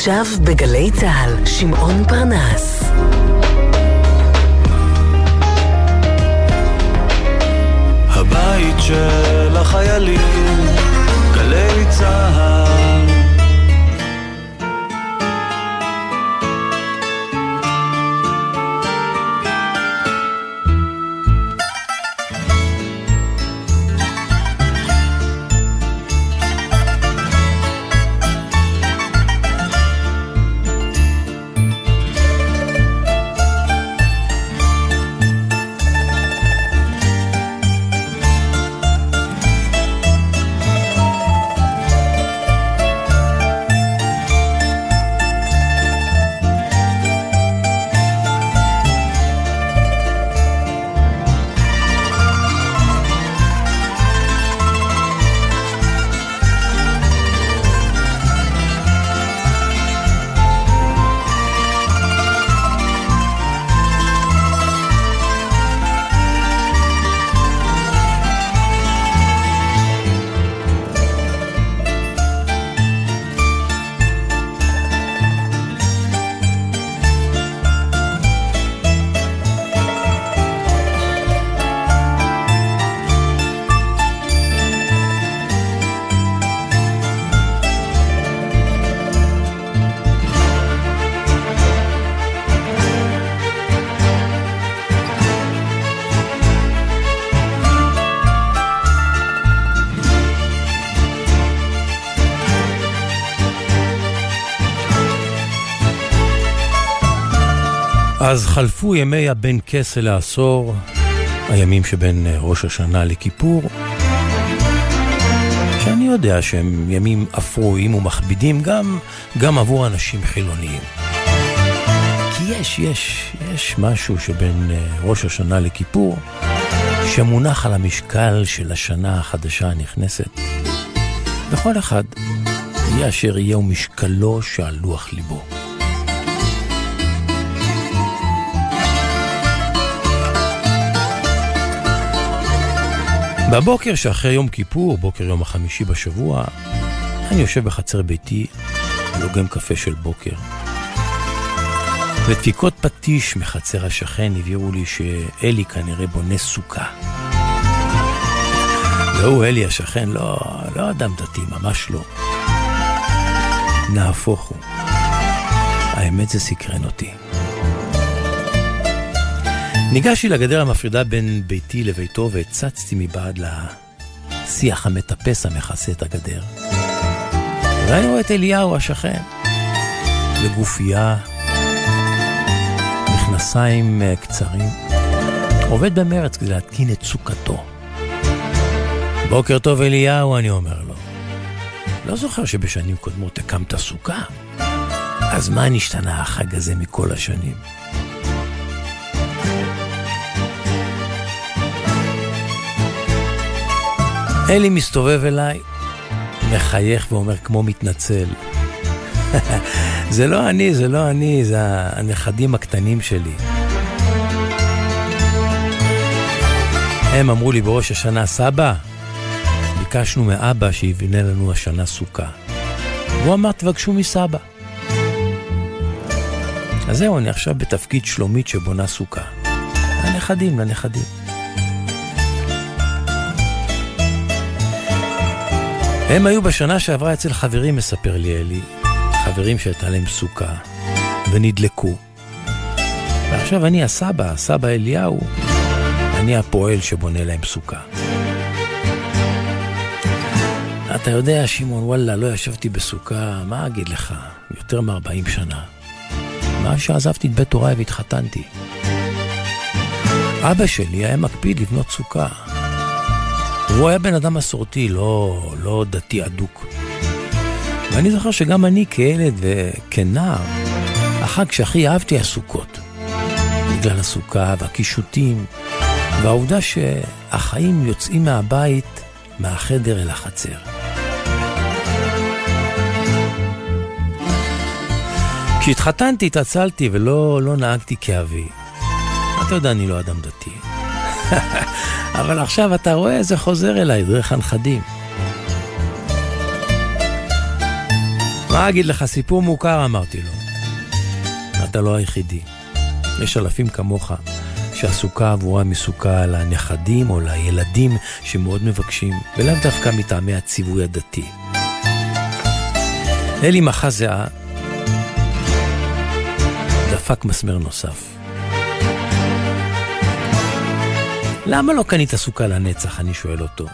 עכשיו בגלי צה"ל, שמעון פרנס. הבית של החיילים, גלי צה"ל אז חלפו ימי הבן כסה לעשור, הימים שבין אה, ראש השנה לכיפור, שאני יודע שהם ימים אפרויים ומכבידים גם, גם עבור אנשים חילוניים. כי יש, יש, יש משהו שבין אה, ראש השנה לכיפור, שמונח על המשקל של השנה החדשה הנכנסת. וכל אחד יהיה אשר יהיה משקלו שעל לוח ליבו. בבוקר שאחרי יום כיפור, בוקר יום החמישי בשבוע, אני יושב בחצר ביתי, לוגם קפה של בוקר. ודפיקות פטיש מחצר השכן הבהירו לי שאלי כנראה בונה סוכה. והוא, אלי השכן, לא, לא אדם דתי, ממש לא. נהפוך הוא. האמת זה סקרן אותי. ניגשתי לגדר המפרידה בין ביתי לביתו והצצתי מבעד לשיח המטפס המכסה את הגדר. ראינו את אליהו השכן, בגופייה, מכנסיים אה, קצרים, עובד במרץ כדי להתקין את סוכתו. בוקר טוב אליהו, אני אומר לו. לא זוכר שבשנים קודמות הקמת סוכה. אז מה נשתנה החג הזה מכל השנים? אלי מסתובב אליי, מחייך ואומר כמו מתנצל. זה לא אני, זה לא אני, זה הנכדים הקטנים שלי. הם אמרו לי בראש השנה, סבא, ביקשנו מאבא שיבנה לנו השנה סוכה. והוא אמר, תבקשו מסבא. אז זהו, אני עכשיו בתפקיד שלומית שבונה סוכה. לנכדים, לנכדים. הם היו בשנה שעברה אצל חברים, מספר לי אלי, חברים שהייתה להם סוכה, ונדלקו. ועכשיו אני הסבא, סבא אליהו, אני הפועל שבונה להם סוכה. אתה יודע, שמעון, וואלה, לא ישבתי בסוכה, מה אגיד לך, יותר מ-40 שנה. מאז שעזבתי את בית הוריי והתחתנתי. אבא שלי היה מקפיד לבנות סוכה. הוא היה בן אדם מסורתי, לא, לא דתי אדוק. ואני זוכר שגם אני כילד וכנער, החג שהכי אהבתי היה סוכות. בגלל הסוכה והקישוטים, והעובדה שהחיים יוצאים מהבית, מהחדר אל החצר. כשהתחתנתי התעצלתי ולא לא נהגתי כאבי. אתה יודע, אני לא אדם דתי. אבל עכשיו אתה רואה, זה חוזר אליי דרך הנכדים. מה אגיד לך, סיפור מוכר, אמרתי לו. אתה לא היחידי. יש אלפים כמוך שהסוכה עבורם היא סוכה לנכדים או לילדים שמאוד מבקשים, ולאו דווקא מטעמי הציווי הדתי. אלי מחה זהה דפק מסמר נוסף. למה לא קנית סוכה לנצח? אני שואל אותו.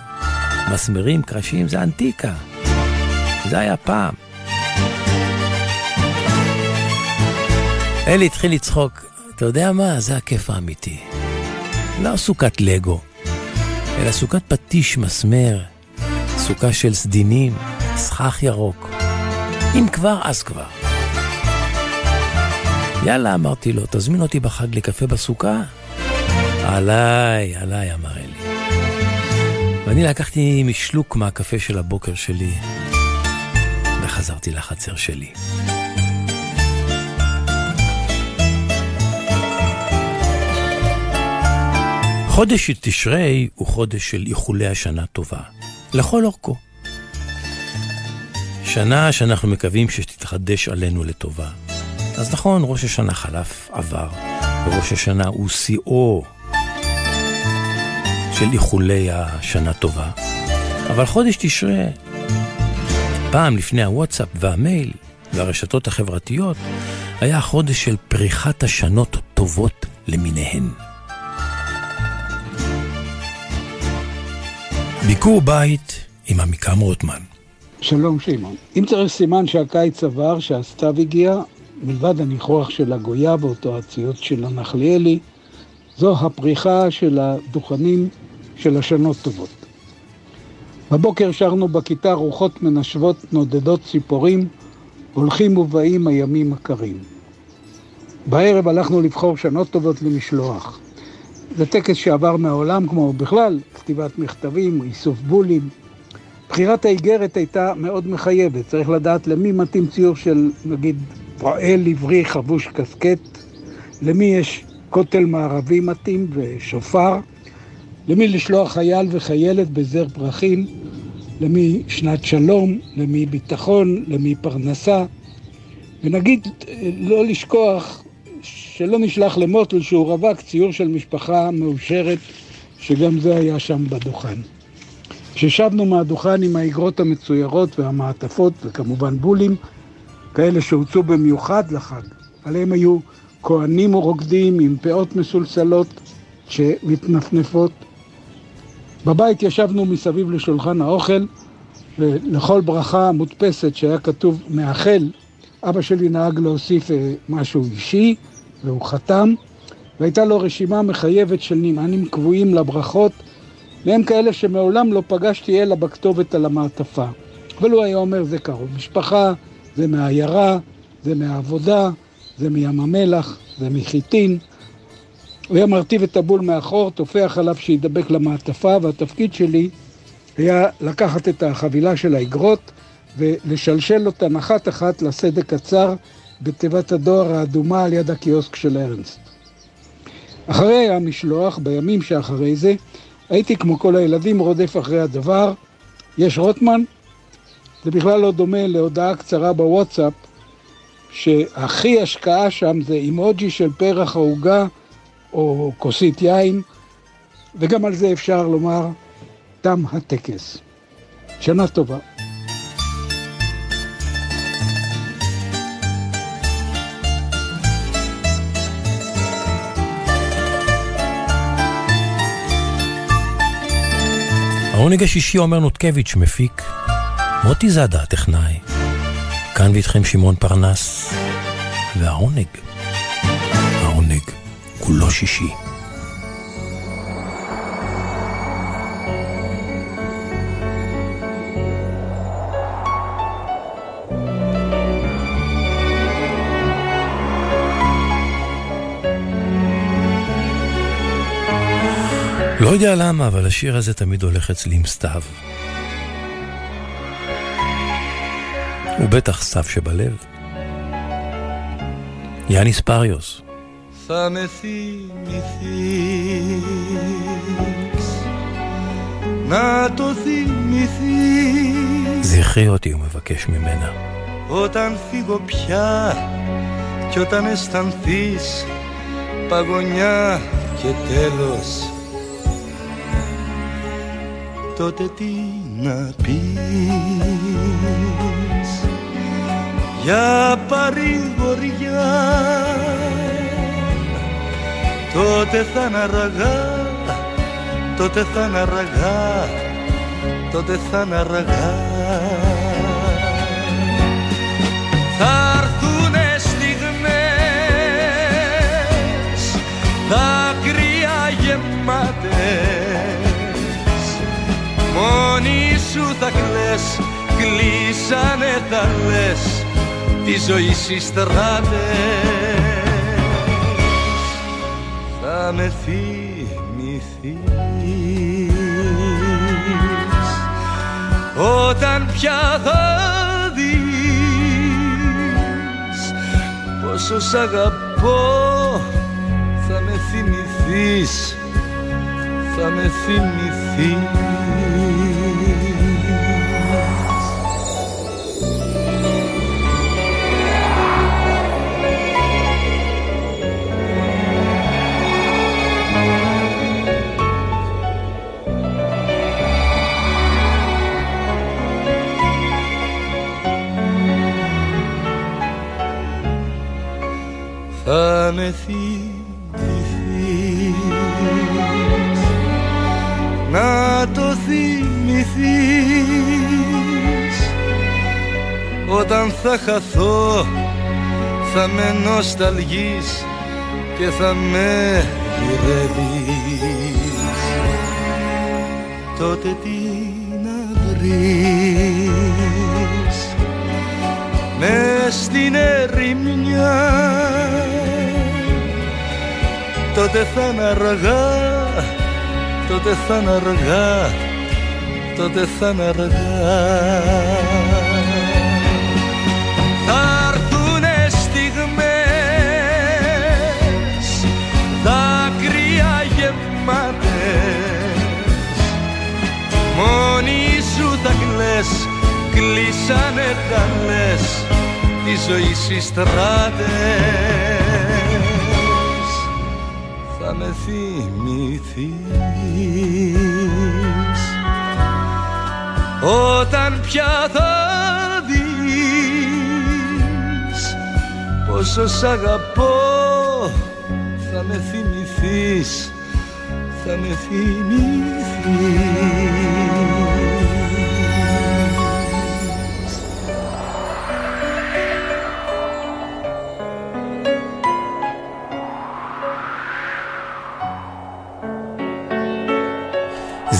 מסמרים, קרשים, זה אנטיקה. זה היה פעם. אלי התחיל לצחוק. אתה יודע מה? זה הכיף האמיתי. לא סוכת לגו, אלא סוכת פטיש מסמר, סוכה של סדינים, סכך ירוק. אם כבר, אז כבר. יאללה, אמרתי לו, תזמין אותי בחג לקפה בסוכה? עליי, עליי, אמר אלי. ואני לקחתי משלוק מהקפה של הבוקר שלי, וחזרתי לחצר שלי. חודש תשרי הוא חודש של איחולי השנה טובה, לכל אורכו. שנה שאנחנו מקווים שתתחדש עלינו לטובה. אז נכון, ראש השנה חלף, עבר, וראש השנה הוא שיאו של איחולי השנה טובה. אבל חודש תשרי, פעם לפני הוואטסאפ והמייל והרשתות החברתיות, היה חודש של פריחת השנות טובות למיניהן. ביקור בית עם עמיקם רוטמן. שלום שמעון. אם צריך סימן שהקיץ עבר, שהסתיו הגיע, מלבד הניחוח של הגויאבות או הציוץ של הנחליאלי, זו הפריחה של הדוכנים של השנות טובות. בבוקר שרנו בכיתה רוחות מנשבות נודדות ציפורים, הולכים ובאים הימים הקרים. בערב הלכנו לבחור שנות טובות למשלוח. זה טקס שעבר מהעולם, כמו בכלל, כתיבת מכתבים, איסוף בולים. בחירת האיגרת הייתה מאוד מחייבת, צריך לדעת למי מתאים ציור של, נגיד, פועל עברי חבוש קסקט, למי יש כותל מערבי מתאים ושופר, למי לשלוח חייל וחיילת בזר פרחים, למי שנת שלום, למי ביטחון, למי פרנסה. ונגיד, לא לשכוח שלא נשלח למוטל שהוא רווק ציור של משפחה מאושרת, שגם זה היה שם בדוכן. כששבנו מהדוכן עם האגרות המצוירות והמעטפות, וכמובן בולים, כאלה שהוצאו במיוחד לחג, עליהם היו כהנים ורוקדים עם פאות מסולסלות שמתנפנפות. בבית ישבנו מסביב לשולחן האוכל, ולכל ברכה מודפסת שהיה כתוב מאחל, אבא שלי נהג להוסיף אה, משהו אישי, והוא חתם, והייתה לו רשימה מחייבת של נמענים קבועים לברכות, והם כאלה שמעולם לא פגשתי אלא בכתובת על המעטפה. אבל הוא היה אומר, זה קרוב משפחה, זה מהעיירה, זה מהעבודה, זה מים המלח, זה מחיטין. הוא היה מרטיב את הבול מאחור, טופח עליו שידבק למעטפה, והתפקיד שלי היה לקחת את החבילה של האגרות ולשלשל אותן אחת-אחת לסדק הצר בתיבת הדואר האדומה על יד הקיוסק של ארנסט. אחרי המשלוח, בימים שאחרי זה, הייתי כמו כל הילדים רודף אחרי הדבר. יש רוטמן? זה בכלל לא דומה להודעה קצרה בוואטסאפ, שהכי השקעה שם זה אימוג'י של פרח העוגה או כוסית יין, וגם על זה אפשר לומר, תם הטקס. שנה טובה. העונג השישי עומר נותקביץ' מפיק, מוטי זאדה הטכנאי. כאן ואיתכם שמעון פרנס, והעונג, העונג כולו שישי. לא יודע למה, אבל השיר הזה תמיד הולך אצלי עם סתיו. הוא בטח סתיו שבלב. יאניס פריוס. זכרי אותי, הוא מבקש ממנה. όταν φύγω πια κι όταν αισθανθείς παγωνιά και τέλος τότε τι να πεις για παρηγοριά τότε θα είναι αργά τότε θα είναι αργά τότε θα είναι αργά. Θα έρθουνε στιγμές δάκρυα γεμάτες. Μόνη σου θα κλαις κλείσανε τα λες τη ζωή στις στράτες θα με θυμηθείς. Όταν πια θα δεις πόσο σ' αγαπώ θα με θυμηθείς θα με θυμηθείς θα με θυμηθείς. Να το θυμηθείς. Όταν θα χαθώ θα με νοσταλγείς και θα με γυρεύεις. Τότε τι να βρεις. Μες στην ερημιά τότε θα είναι αργά, τότε θα είναι αργά, τότε θα είναι αργά. Θα έρθουνε στιγμές, δάκρυα γεμάτες, μόνη σου θα κλαις, κλείσανε τα λες, τη ζωή στις στράτες θα με θυμηθείς όταν πια θα δεις πόσο σ' αγαπώ θα με θυμηθείς θα με θυμηθείς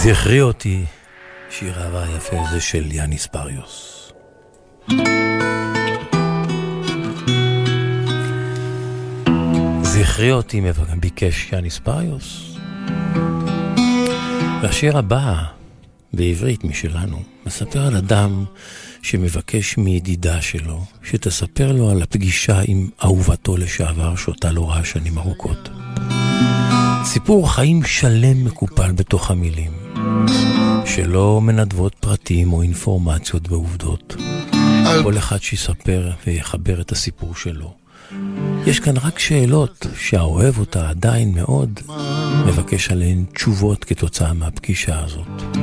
זכרי אותי, שיר אהבה היפה הזה של יאניס פריוס. זכרי אותי, ביקש יאניס פריוס. והשיר הבא, בעברית משלנו, מספר על אדם שמבקש מידידה שלו, שתספר לו על הפגישה עם אהובתו לשעבר, שאותה לא ראה שנים ארוכות. סיפור חיים שלם מקופל בתוך המילים. שלא מנדבות פרטים או אינפורמציות ועובדות. כל אחד שיספר ויחבר את הסיפור שלו. יש כאן רק שאלות שהאוהב אותה עדיין מאוד מבקש עליהן תשובות כתוצאה מהפגישה הזאת.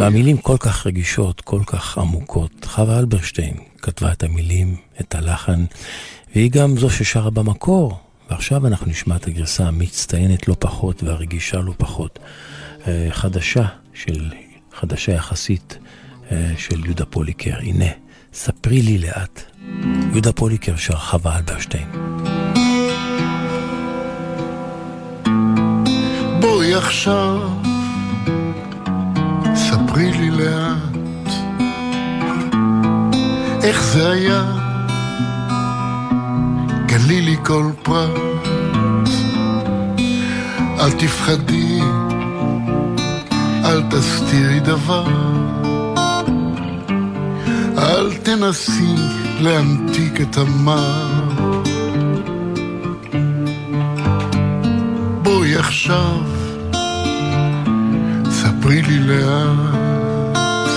והמילים כל כך רגישות, כל כך עמוקות. חווה אלברשטיין כתבה את המילים, את הלחן, והיא גם זו ששרה במקור. ועכשיו אנחנו נשמע את הגרסה המצטיינת לא פחות והרגישה לא פחות. חדשה של, חדשה יחסית של יהודה פוליקר. הנה, ספרי לי לאט. יהודה פוליקר שר חווה אלברשטיין. בואי עכשיו, ספרי לי לאט, איך זה היה, גלי לי כל פרט, אל תפחדי אל תסתירי דבר, אל תנסי להמתיק את המר. בואי עכשיו, ספרי לי לאט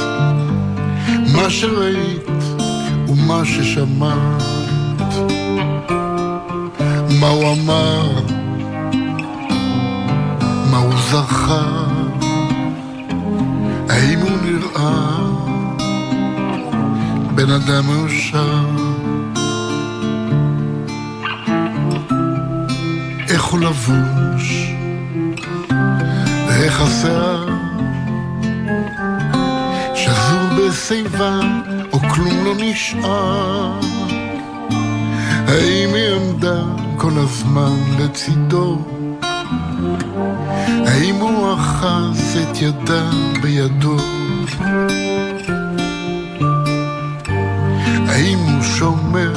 מה שראית ומה מה ששמעת, מה הוא אמר, מה הוא זכר, נראה בן אדם מאושר, איך הוא לבוש, ואיך השיער, שזור בשיבה, או כלום לא נשאר. האם היא עמדה כל הזמן לצידו? האם הוא אחז את ידה בידו? האם הוא שומר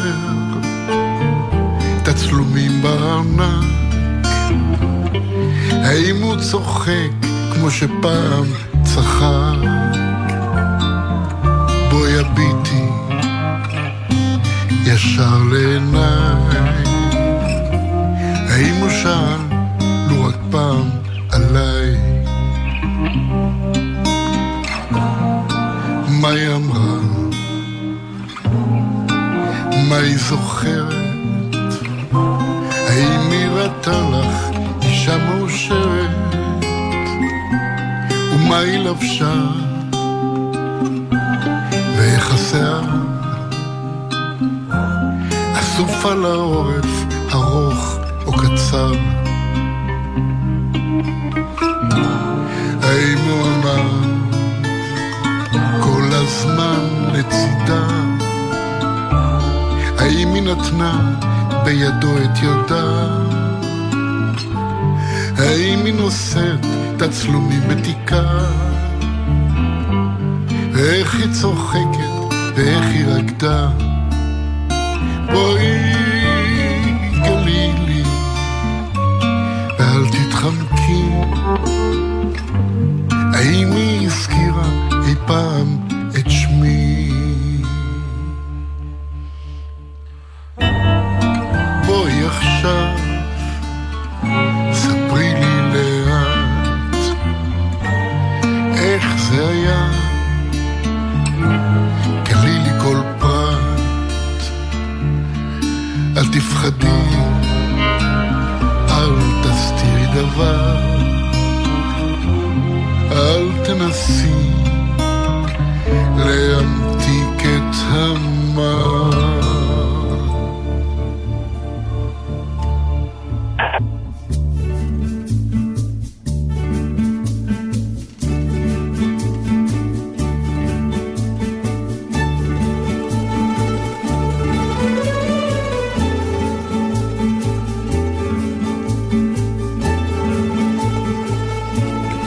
תצלומים בארנק? האם הוא צוחק כמו שפעם צחק? בואי הביטי ישר לעיניי האם הוא שאל לו רק פעם עליי מה היא היא זוכרת? האם היא ראתה לך אישה מאושרת? ומה היא לבשה? ואיך השיער? אסוף על העורף, ארוך או קצר. האם הוא אמר כל הזמן לצידה? היא נתנה בידו את ידה? האם היא נושאת תצלומים בתיקה? ואיך היא צוחקת ואיך היא רקדה? בואי גלי לי ואל תתחמקי האם היא הזכירה אי פעם המר.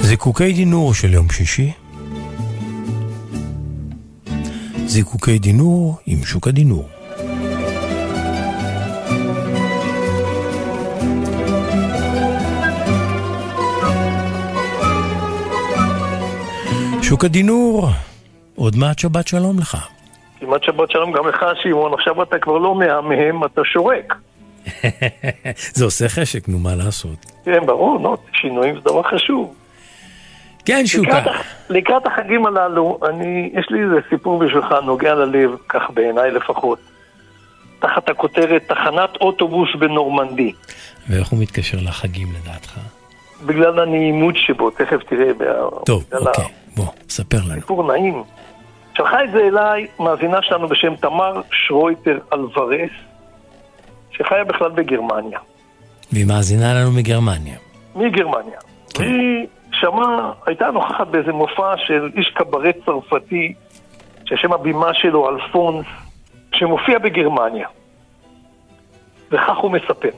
זיקוקי דינור של יום שישי. זיקוקי דינור עם שוק הדינור. שוק הדינור, עוד מעט שבת שלום לך. כמעט שבת שלום גם לך, שמעון. עכשיו אתה כבר לא מהמהם, אתה שורק. זה עושה חשק, נו, מה לעשות? כן, ברור, נו, שינויים זה דבר חשוב. כן, שוקה. לקראת, לקראת החגים הללו, אני, יש לי איזה סיפור בשבילך, נוגע ללב, כך בעיניי לפחות. תחת הכותרת תחנת אוטובוס בנורמנדי. ואיך הוא מתקשר לחגים לדעתך? בגלל הנעימות שבו, תכף תראה. טוב, אוקיי, בוא, ספר לנו. סיפור נעים. שלחה את זה אליי מאזינה שלנו בשם תמר שרויטר אלוורס, שחיה בכלל בגרמניה. והיא מאזינה לנו מגרמניה. מגרמניה. כן. והיא שמעה, הייתה נוכחת באיזה מופע של איש קברט צרפתי, ששם הבימה שלו אלפונס, שמופיע בגרמניה. וכך הוא מספר.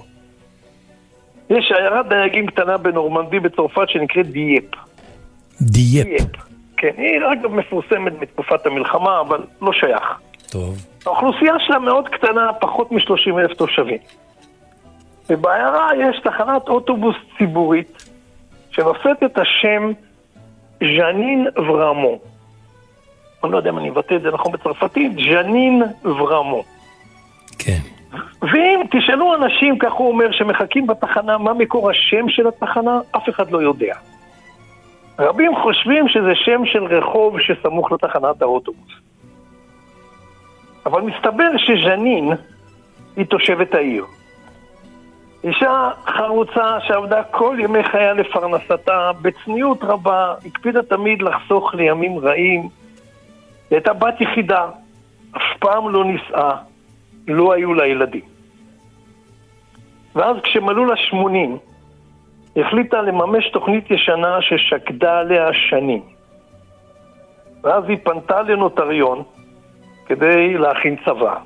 יש עיירת דייגים קטנה בנורמנדי בצרפת שנקראת דייפ. דייפ. דייפ. כן, היא אגב מפורסמת מתקופת המלחמה, אבל לא שייך. טוב. האוכלוסייה שלה מאוד קטנה, פחות מ-30 אלף תושבים. ובעיירה יש תחנת אוטובוס ציבורית שנושאת את השם ז'נין ורמו. אני לא יודע אם אני מבטא את זה נכון בצרפתית, ז'נין ורמו. כן. ואם תשאלו אנשים, כך הוא אומר, שמחכים בתחנה, מה מקור השם של התחנה, אף אחד לא יודע. רבים חושבים שזה שם של רחוב שסמוך לתחנת האוטובוס. אבל מסתבר שז'נין היא תושבת העיר. אישה חרוצה שעבדה כל ימי חייה לפרנסתה, בצניעות רבה, הקפידה תמיד לחסוך לימים רעים. היא הייתה בת יחידה, אף פעם לא נישאה, לא היו לה ילדים. ואז כשמלאו לה שמונים, החליטה לממש תוכנית ישנה ששקדה עליה שנים. ואז היא פנתה לנוטריון כדי להכין צבא.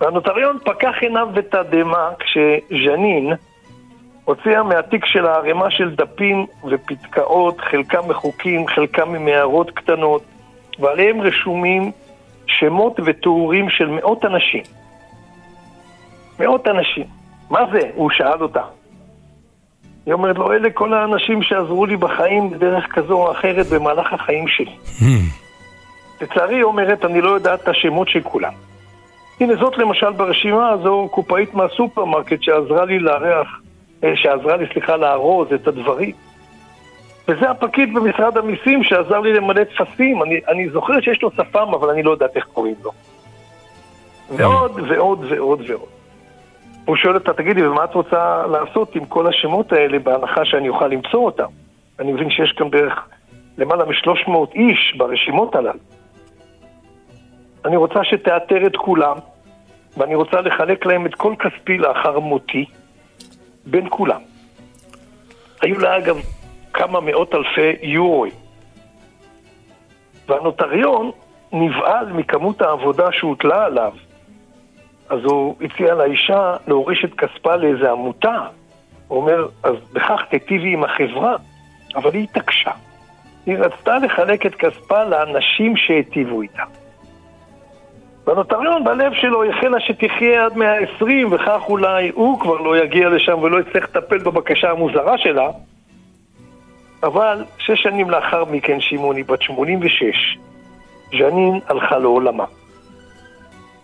והנוטריון פקח עיניו בתדהמה כשז'נין הוציאה מהתיק שלה ערימה של דפים ופתקאות, חלקם מחוקים, חלקם ממערות קטנות, ועליהם רשומים שמות ותיאורים של מאות אנשים. מאות אנשים. מה זה? הוא שאל אותה. היא אומרת לו, אלה כל האנשים שעזרו לי בחיים בדרך כזו או אחרת במהלך החיים שלי. לצערי, היא אומרת, אני לא יודעת את השמות של כולם. הנה זאת למשל ברשימה הזו קופאית מהסופרמרקט שעזרה לי לארח, אה, שעזרה לי, סליחה, לארוז את הדברים. וזה הפקיד במשרד המיסים שעזר לי למלא טפסים. אני, אני זוכר שיש לו שפם, אבל אני לא יודעת איך קוראים לו. ועוד ועוד ועוד ועוד. הוא שואל אותה, תגידי, ומה את רוצה לעשות עם כל השמות האלה בהנחה שאני אוכל למצוא אותם? אני מבין שיש כאן בערך למעלה מ-300 איש ברשימות הללו. אני רוצה שתאתר את כולם, ואני רוצה לחלק להם את כל כספי לאחר מותי, בין כולם. היו לה אגב כמה מאות אלפי יורואים. והנוטריון נבהל מכמות העבודה שהוטלה עליו, אז הוא הציע לאישה להוריש את כספה לאיזה עמותה. הוא אומר, אז בכך תיטיבי עם החברה, אבל היא התעקשה. היא רצתה לחלק את כספה לאנשים שהיטיבו איתה. והנוטריון בלב שלו החלה שתחיה עד 120, וכך אולי הוא כבר לא יגיע לשם ולא יצטרך לטפל בבקשה המוזרה שלה. אבל שש שנים לאחר מכן, שמעוני, בת 86, ז'נין הלכה לעולמה.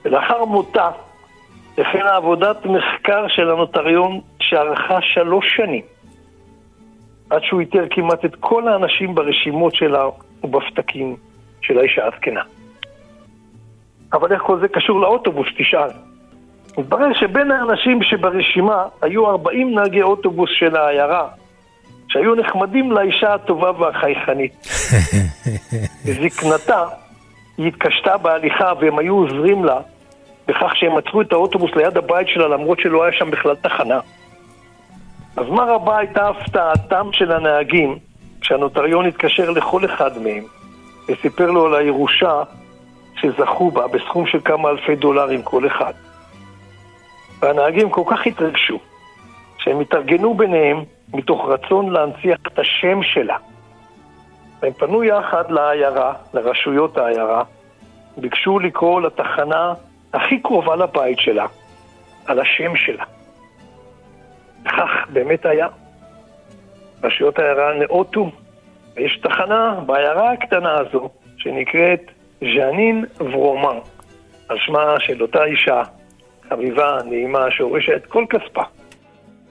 ולאחר מותה החלה עבודת מחקר של הנוטריון שארכה שלוש שנים, עד שהוא איתר כמעט את כל האנשים ברשימות שלה ובפתקים של האישה הזקנה. אבל איך כל זה קשור לאוטובוס, תשאל. מתברר שבין האנשים שברשימה היו 40 נהגי אוטובוס של העיירה, שהיו נחמדים לאישה הטובה והחייכנית. בזקנתה, היא התקשתה בהליכה והם היו עוזרים לה בכך שהם עצרו את האוטובוס ליד הבית שלה למרות שלא היה שם בכלל תחנה. אז מה רבה הייתה הפתעתם של הנהגים כשהנוטריון התקשר לכל אחד מהם וסיפר לו על הירושה שזכו בה בסכום של כמה אלפי דולרים כל אחד. והנהגים כל כך התרגשו, שהם התארגנו ביניהם מתוך רצון להנציח את השם שלה. והם פנו יחד לעיירה, לרשויות העיירה, ביקשו לקרוא לתחנה הכי קרובה לבית שלה, על השם שלה. וכך באמת היה. רשויות העיירה נאותו, ויש תחנה בעיירה הקטנה הזו, שנקראת ז'נין ורומן, על שמה של אותה אישה חביבה, נעימה, שהורישה את כל כספה.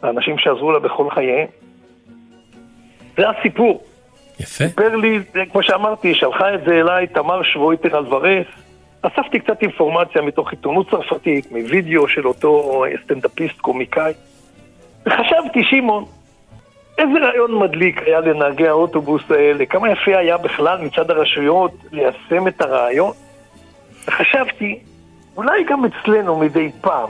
האנשים שעזרו לה בכל חייהם. זה הסיפור. יפה. סיפר לי, כמו שאמרתי, שלחה את זה אליי תמר שבויטר אלוורס. אספתי קצת אינפורמציה מתוך עיתונות צרפתית, מווידאו של אותו סטנדאפיסט קומיקאי. וחשבתי, שמעון, איזה רעיון מדליק היה לנהגי האוטובוס האלה, כמה יפה היה בכלל מצד הרשויות ליישם את הרעיון. וחשבתי, אולי גם אצלנו מדי פעם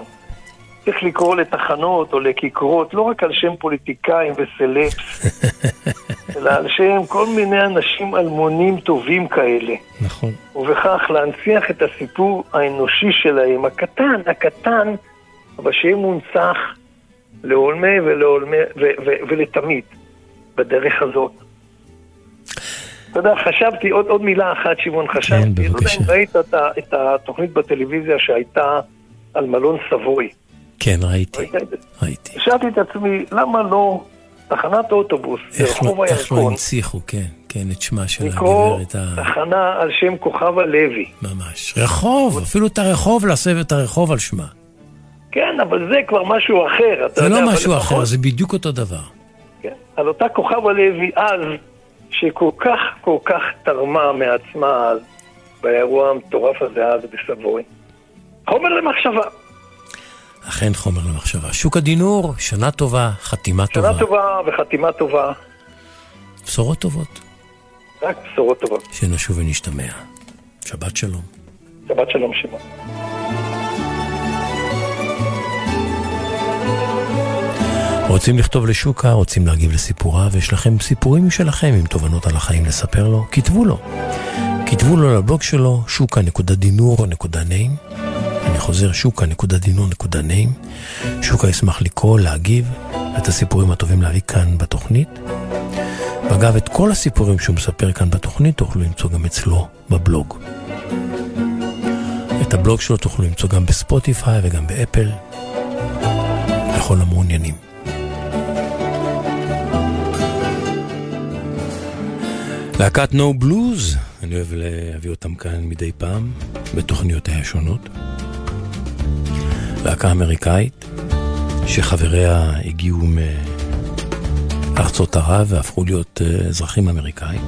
צריך לקרוא לתחנות או לכיכרות, לא רק על שם פוליטיקאים וסלפס, אלא על שם כל מיני אנשים אלמונים טובים כאלה. נכון. ובכך להנציח את הסיפור האנושי שלהם, הקטן, הקטן, אבל שיהיה מונצח לעולמי ולעולמי ו- ו- ולתמיד בדרך הזאת. אתה יודע, חשבתי, עוד, עוד מילה אחת, שמעון, חשבתי, כן, לא יודע בבקשה. אם ראית את, את התוכנית בטלוויזיה שהייתה על מלון סבוי. כן, ראיתי? ראיתי. שאלתי את עצמי, למה לא תחנת אוטובוס ברחוב לא, איך לא הירקון, הנציחו, כן, כן, את שמה של הגברת ה... תחנה על שם כוכבה לוי. ממש. רחוב, אפילו את הרחוב, להסב את הרחוב על שמה. כן, אבל זה כבר משהו אחר. זה יודע, לא משהו לפחות- אחר, זה בדיוק אותו דבר. כן, על אותה כוכבה לוי אז, שכל כך כל כך תרמה מעצמה אז, באירוע המטורף הזה אז בסבוי. חומר למחשבה. אכן חומר למחשבה. שוק הדינור, שנה טובה, חתימה טובה. שנה טובה וחתימה טובה. בשורות טובות. רק בשורות טובות. שנשוב ונשתמע. שבת שלום. שבת שלום שמעון. רוצים לכתוב לשוקה, רוצים להגיב לסיפוריו, יש לכם סיפורים משלכם עם תובנות על החיים לספר לו? כתבו לו. כתבו לו לבלוג שלו, שוקה.דינור.נעים. אני חוזר, שוקה.דינור.נעים. שוקה ישמח לקרוא, להגיב, את הסיפורים הטובים להביא כאן בתוכנית. ואגב, את כל הסיפורים שהוא מספר כאן בתוכנית תוכלו למצוא גם אצלו בבלוג. את הבלוג שלו תוכלו למצוא גם בספוטיפיי וגם באפל, לכל המעוניינים. להקת נו בלוז, אני אוהב להביא אותם כאן מדי פעם, בתוכניותיה השונות. להקה אמריקאית, שחבריה הגיעו מארצות ערב והפכו להיות אה, אזרחים אמריקאים.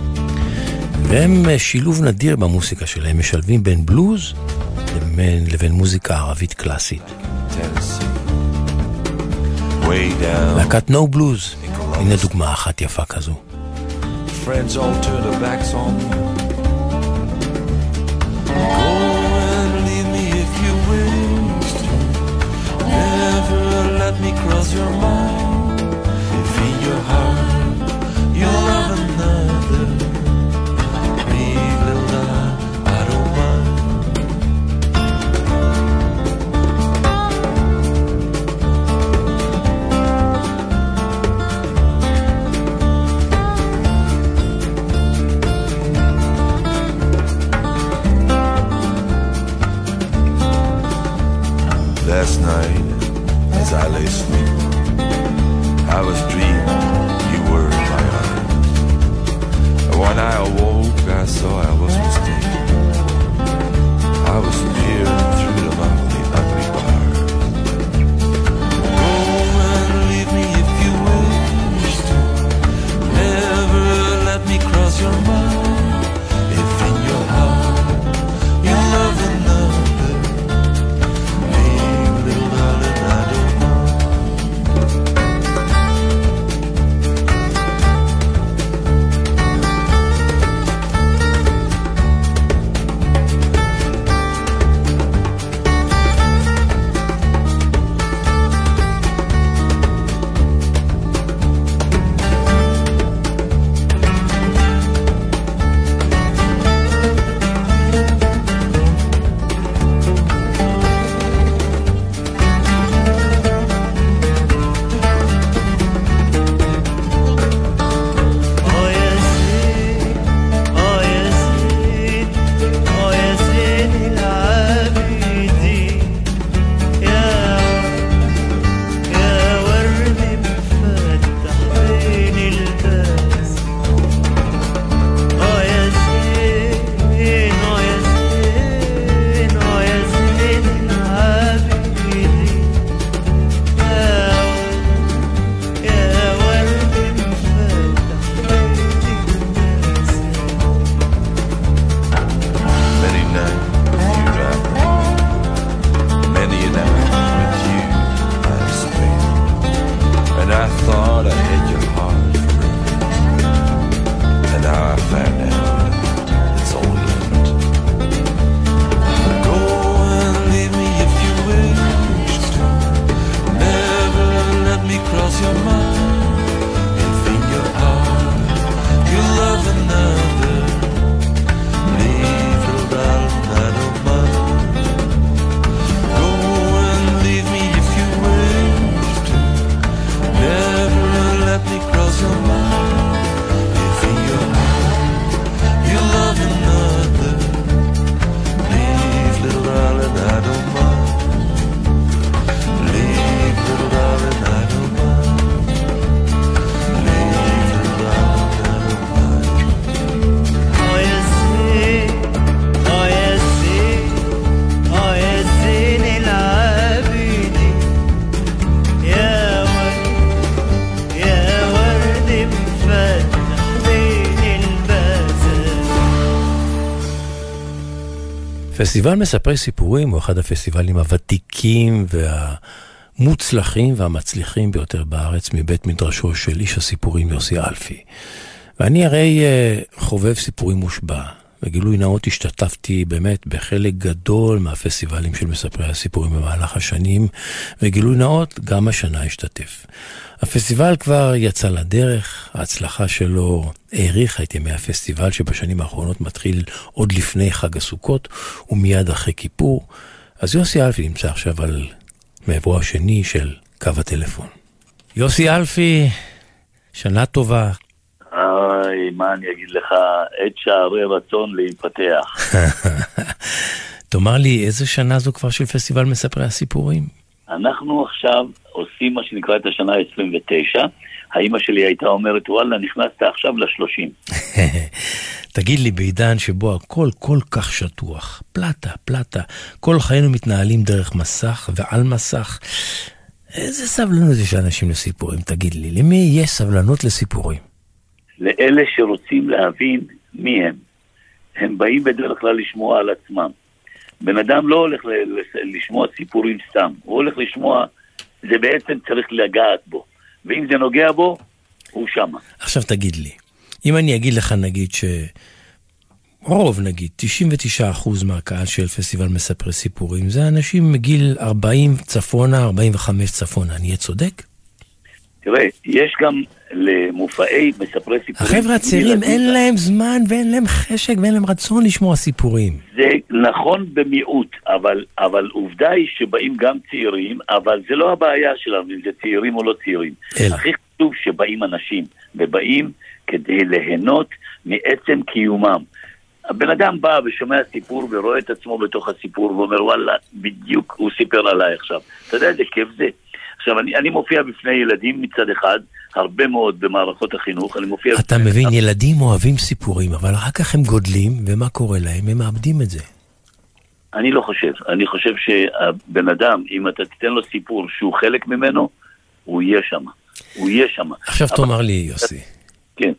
והם אה, שילוב נדיר במוסיקה שלהם, משלבים בין בלוז לבין, לבין מוזיקה ערבית קלאסית. להקת נו בלוז, הנה דוגמה אחת יפה כזו. Friends all turn their backs on me. פסטיבל מספרי סיפורים הוא אחד הפסטיבלים הוותיקים והמוצלחים והמצליחים ביותר בארץ מבית מדרשו של איש הסיפורים יוסי אלפי. ואני הרי uh, חובב סיפורים מושבע. בגילוי נאות השתתפתי באמת בחלק גדול מהפסטיבלים של מספרי הסיפורים במהלך השנים, וגילוי נאות, גם השנה השתתף. הפסטיבל כבר יצא לדרך, ההצלחה שלו האריכה את ימי הפסטיבל שבשנים האחרונות מתחיל עוד לפני חג הסוכות ומיד אחרי כיפור. אז יוסי אלפי נמצא עכשיו על מעברו השני של קו הטלפון. יוסי אלפי, שנה טובה, איי, מה אני אגיד לך, עת שערי רצון להיפתח. תאמר לי, איזה שנה זו כבר של פסטיבל מספרי הסיפורים? אנחנו עכשיו עושים מה שנקרא את השנה ה-29. האימא שלי הייתה אומרת, וואלה, נכנסת עכשיו ל-30. תגיד לי, בעידן שבו הכל כל כך שטוח, פלטה, פלטה, כל חיינו מתנהלים דרך מסך ועל מסך, איזה סבלנות יש לאנשים לסיפורים, תגיד לי, למי יש סבלנות לסיפורים? לאלה שרוצים להבין מי הם. הם באים בדרך כלל לשמוע על עצמם. בן אדם לא הולך לשמוע סיפורים סתם, הוא הולך לשמוע, זה בעצם צריך לגעת בו. ואם זה נוגע בו, הוא שמה. עכשיו תגיד לי, אם אני אגיד לך נגיד ש... רוב נגיד, 99% מהקהל של פסטיבל מספרי סיפורים זה אנשים מגיל 40 צפונה, 45 צפונה, אני אהיה צודק? תראה, יש גם למופעי מספרי סיפורים. החבר'ה הצעירים אין להם זמן ואין להם חשק ואין להם רצון לשמוע סיפורים. זה נכון במיעוט, אבל, אבל עובדה היא שבאים גם צעירים, אבל זה לא הבעיה שלנו אם זה צעירים או לא צעירים. אלא. הכי חשוב שבאים אנשים, ובאים כדי ליהנות מעצם קיומם. הבן אדם בא ושומע סיפור ורואה את עצמו בתוך הסיפור ואומר וואלה, בדיוק הוא סיפר עליי עכשיו. אתה יודע איזה כיף זה? עכשיו, אני, אני מופיע בפני ילדים מצד אחד, הרבה מאוד במערכות החינוך, אני מופיע... אתה מבין, ילדים אוהבים סיפורים, אבל אחר כך הם גודלים, ומה קורה להם? הם מאבדים את זה. אני לא חושב. אני חושב שהבן אדם, אם אתה תיתן לו סיפור שהוא חלק ממנו, הוא יהיה שם. הוא יהיה שם. עכשיו אבל... תאמר לי, יוסי. כן.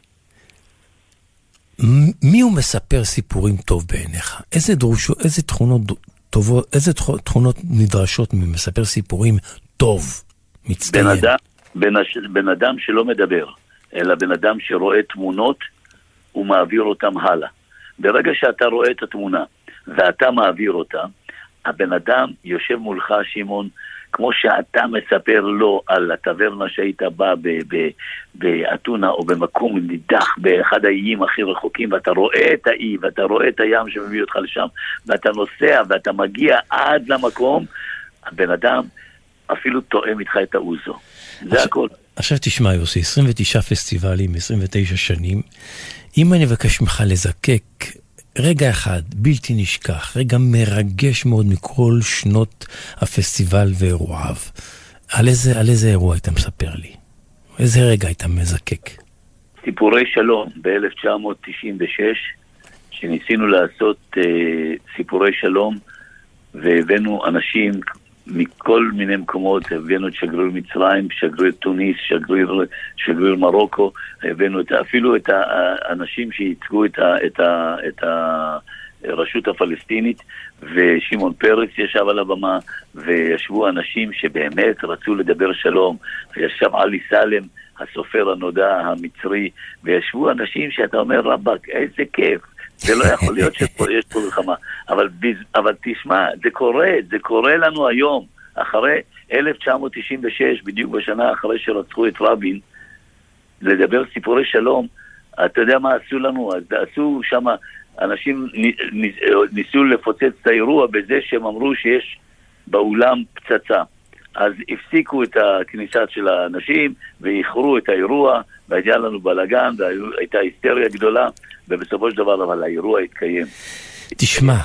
מי הוא מספר סיפורים טוב בעיניך? איזה, דרושו, איזה תכונות טובות, איזה תכונות נדרשות ממספר סיפורים טוב? מצטיין. בן אדם, בן, בן אדם שלא מדבר, אלא בן אדם שרואה תמונות, הוא מעביר אותם הלאה. ברגע שאתה רואה את התמונה ואתה מעביר אותה, הבן אדם יושב מולך, שמעון, כמו שאתה מספר לו על הטברנה שהיית בא באתונה או במקום נידח באחד האיים הכי רחוקים ואתה רואה את האי ואתה רואה את הים שמביא אותך לשם ואתה נוסע ואתה מגיע עד למקום, הבן אדם אפילו תואם איתך את האוזו. זה הכל. עכשיו תשמע יוסי, 29 פסטיבלים, 29 שנים. אם אני אבקש ממך לזקק רגע אחד בלתי נשכח, רגע מרגש מאוד מכל שנות הפסטיבל ואירועיו, על איזה, על איזה אירוע היית מספר לי? איזה רגע היית מזקק? סיפורי שלום ב-1996, שניסינו לעשות אה, סיפורי שלום, והבאנו אנשים מכל מיני מקומות, הבאנו את שגריר מצרים, שגריר טוניס, שגריר, שגריר מרוקו, הבאנו את, אפילו את האנשים שייצגו את, את, את הרשות הפלסטינית, ושמעון פרץ ישב על הבמה, וישבו אנשים שבאמת רצו לדבר שלום, וישב עלי סלם, הסופר הנודע המצרי, וישבו אנשים שאתה אומר, רבאק, איזה כיף. זה לא יכול להיות שיש פה מלחמה. אבל, אבל תשמע, זה קורה, זה קורה לנו היום, אחרי 1996, בדיוק בשנה אחרי שרצחו את רבין, לדבר סיפורי שלום, אתה יודע מה עשו לנו? אז עשו שם, אנשים ניסו לפוצץ את האירוע בזה שהם אמרו שיש באולם פצצה. אז הפסיקו את הכניסה של האנשים ואיחרו את האירוע, והיה לנו בלאגן והייתה היסטריה גדולה, ובסופו של דבר אבל האירוע התקיים. תשמע,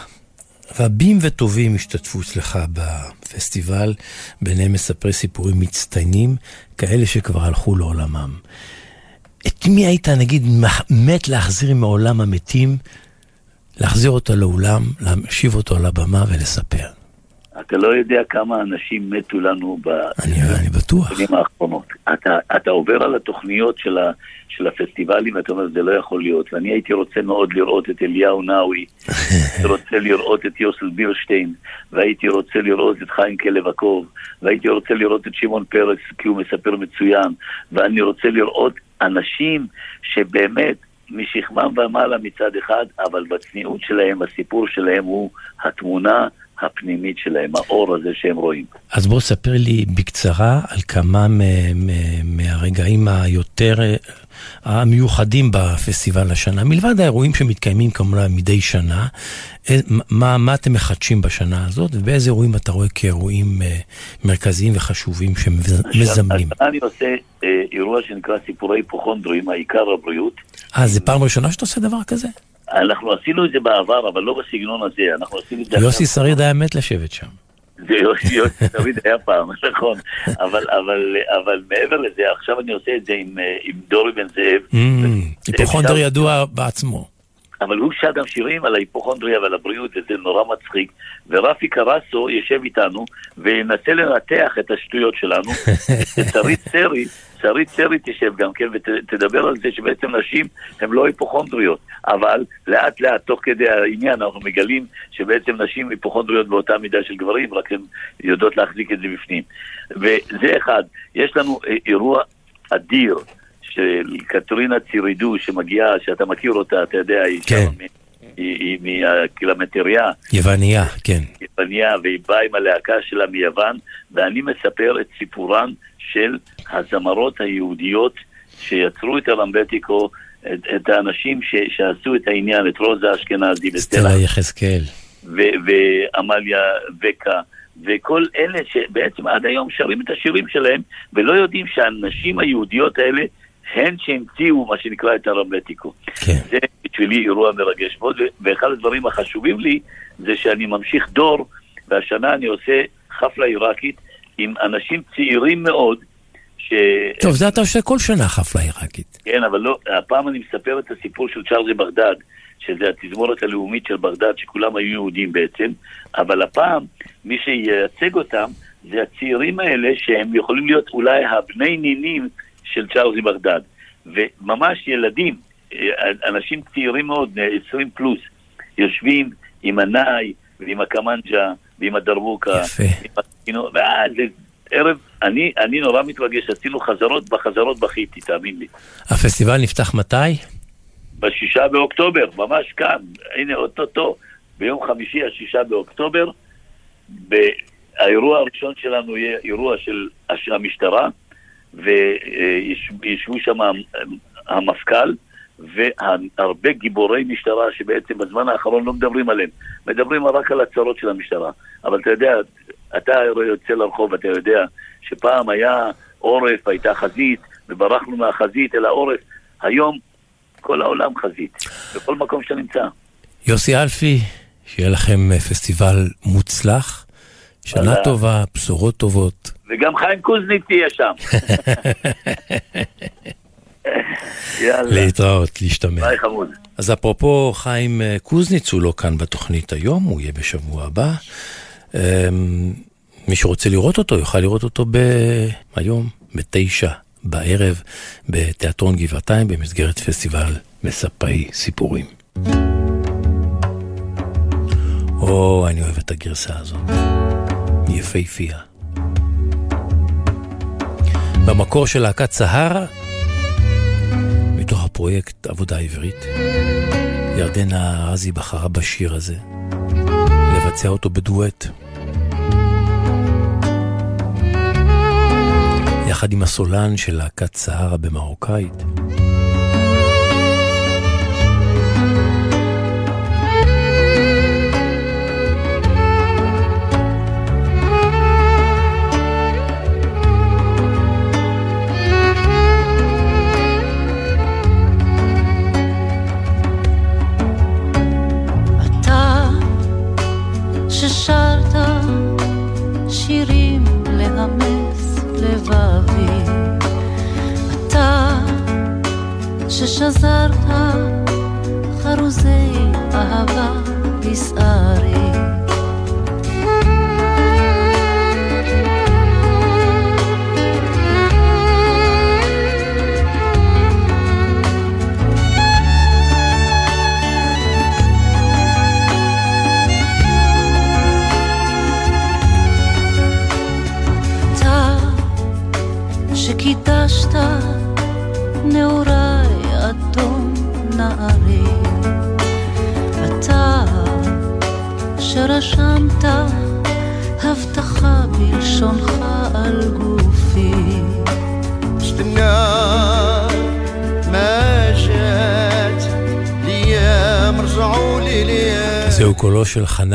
רבים וטובים השתתפו אצלך בפסטיבל, ביניהם מספרי סיפורים מצטיינים, כאלה שכבר הלכו לעולמם. את מי היית, נגיד, מת להחזיר מעולם המתים, להחזיר אותו לאולם, להשיב אותו על הבמה ולספר? אתה לא יודע כמה אנשים מתו לנו אני, אני בטוח. בשנים האחרונות. אתה, אתה עובר על התוכניות של, ה, של הפסטיבלים ואתה אומר, זה לא יכול להיות. ואני הייתי רוצה מאוד לראות את אליהו נאווי, הייתי רוצה לראות את יוסל בירשטיין, והייתי רוצה לראות את חיים כלב עקוב, והייתי רוצה לראות את שמעון פרס, כי הוא מספר מצוין, ואני רוצה לראות אנשים שבאמת משכמם ומעלה מצד אחד, אבל בצניעות שלהם, הסיפור שלהם הוא התמונה הפנימית שלהם, האור הזה שהם רואים. אז בוא ספר לי בקצרה על כמה מהרגעים היותר אה, המיוחדים בפסטיבל השנה, מלבד האירועים שמתקיימים כמובן מדי שנה, אה, מה, מה אתם מחדשים בשנה הזאת, ובאיזה אירועים אתה רואה כאירועים אה, מרכזיים וחשובים שמזמנים? השנה אני עושה אירוע שנקרא סיפורי היפוכונדרים, העיקר הבריאות. אה, זה פעם ראשונה שאתה עושה דבר כזה? אנחנו עשינו את זה בעבר, אבל לא בסגנון הזה, אנחנו עשינו את זה... יוסי שריד היה מת לשבת שם. זה יוסי, יוסי תמיד היה פעם, נכון. אבל, אבל, אבל מעבר לזה, עכשיו אני עושה את זה עם, עם דורי בן זאב. Mm, היפוכונדר ידוע בעצמו. אבל הוא שר גם שירים על ההיפוכונדריה ועל הבריאות, וזה נורא מצחיק. ורפי קרסו יושב איתנו וינסה לנתח את השטויות שלנו. ושרית סרי, שרית סרי תשב גם כן ותדבר על זה שבעצם נשים הן לא היפוכונדריות. אבל לאט לאט, תוך כדי העניין, אנחנו מגלים שבעצם נשים היפוכונדריות באותה מידה של גברים, רק הן יודעות להחזיק את זה בפנים. וזה אחד. יש לנו אירוע אדיר. של קטרינה צירידו שמגיעה, שאתה מכיר אותה, אתה יודע, היא כן. שם היא, היא מהקילומטריה. יווניה, כן. יווניה, והיא באה עם הלהקה שלה מיוון, ואני מספר את סיפורן של הזמרות היהודיות שיצרו את הרמבטיקו, את, את האנשים ש, שעשו את העניין, את רוזה אשכנזי, סטלה יחזקאל. ועמליה וקה. וכל אלה שבעצם עד היום שרים את השירים שלהם ולא יודעים שהנשים היהודיות האלה הן שהמציאו מה שנקרא את הרמטיקו. כן. זה בשבילי אירוע מרגש מאוד, ואחד הדברים החשובים לי זה שאני ממשיך דור, והשנה אני עושה חפלה עיראקית עם אנשים צעירים מאוד, ש... טוב, זה אתה עושה כל שנה חפלה עיראקית. כן, אבל לא, הפעם אני מספר את הסיפור של צ'ארלי בגדד, שזה התזמורת הלאומית של בגדד, שכולם היו יהודים בעצם, אבל הפעם, מי שייצג אותם, זה הצעירים האלה שהם יכולים להיות אולי הבני נינים של צ'ארלס בגדד. וממש ילדים, אנשים צעירים מאוד, 20 פלוס, יושבים עם הנאי ועם הקמנג'ה ועם הדרבוקה. יפה. וזה ערב, אני, אני נורא מתרגש, עשינו חזרות, בחזרות בכיתי, תאמין לי. הפסטיבל נפתח מתי? בשישה באוקטובר, ממש כאן, הנה אוטוטו, ביום חמישי, השישה באוקטובר. האירוע הראשון שלנו יהיה אירוע של המשטרה, וישבו שם המפכ"ל והרבה גיבורי משטרה שבעצם בזמן האחרון לא מדברים עליהם, מדברים רק על הצרות של המשטרה. אבל אתה יודע, אתה יוצא לרחוב, אתה יודע שפעם היה עורף, הייתה חזית, וברחנו מהחזית אל העורף. היום כל העולם חזית, בכל מקום שאתה נמצא. יוסי אלפי, שיהיה לכם פסטיבל מוצלח, שנה טובה, בשורות טובות. וגם חיים קוזניק תהיה שם. יאללה. להתראות, להשתמע. ביי חמוד. אז אפרופו חיים קוזניץ, הוא לא כאן בתוכנית היום, הוא יהיה בשבוע הבא. מי שרוצה לראות אותו, יוכל לראות אותו ב... היום, בתשע בערב, בתיאטרון גבעתיים, במסגרת פסטיבל מספאי סיפורים. או, אני אוהב את הגרסה הזאת. יפהפייה. במקור של להקת סהרה, מתוך הפרויקט עבודה עברית, ירדנה ארזי בחרה בשיר הזה, לבצע אותו בדואט. יחד עם הסולן של להקת סהרה במרוקאית.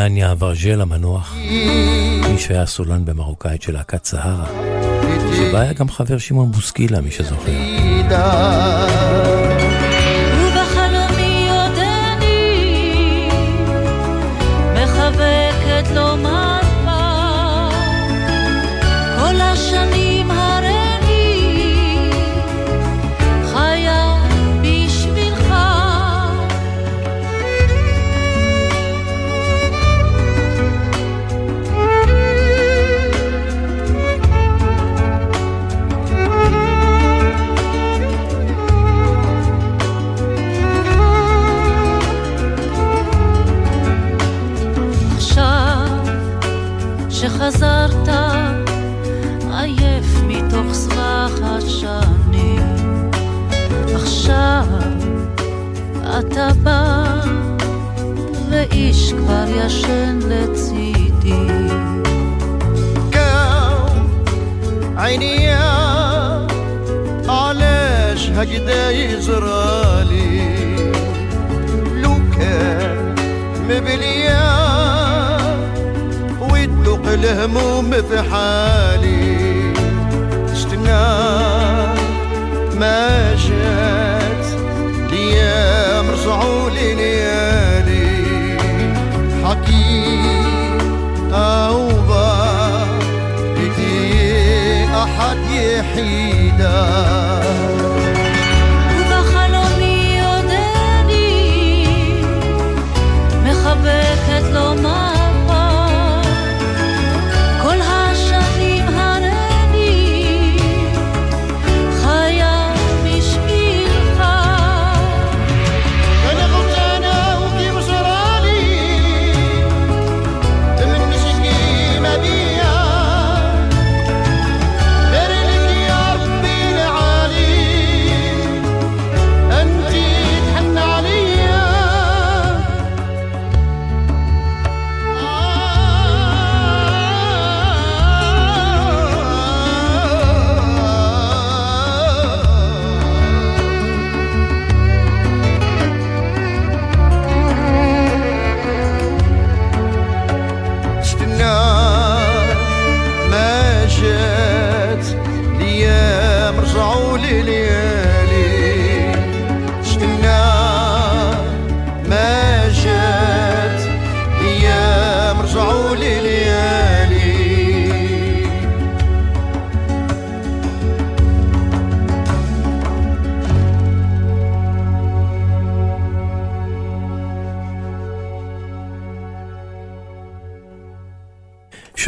חנניה אברג'ל המנוח, מי שהיה סולן במרוקאית של להקת סהרה, שבה היה גם חבר שמעון בוסקילה, מי שזוכר.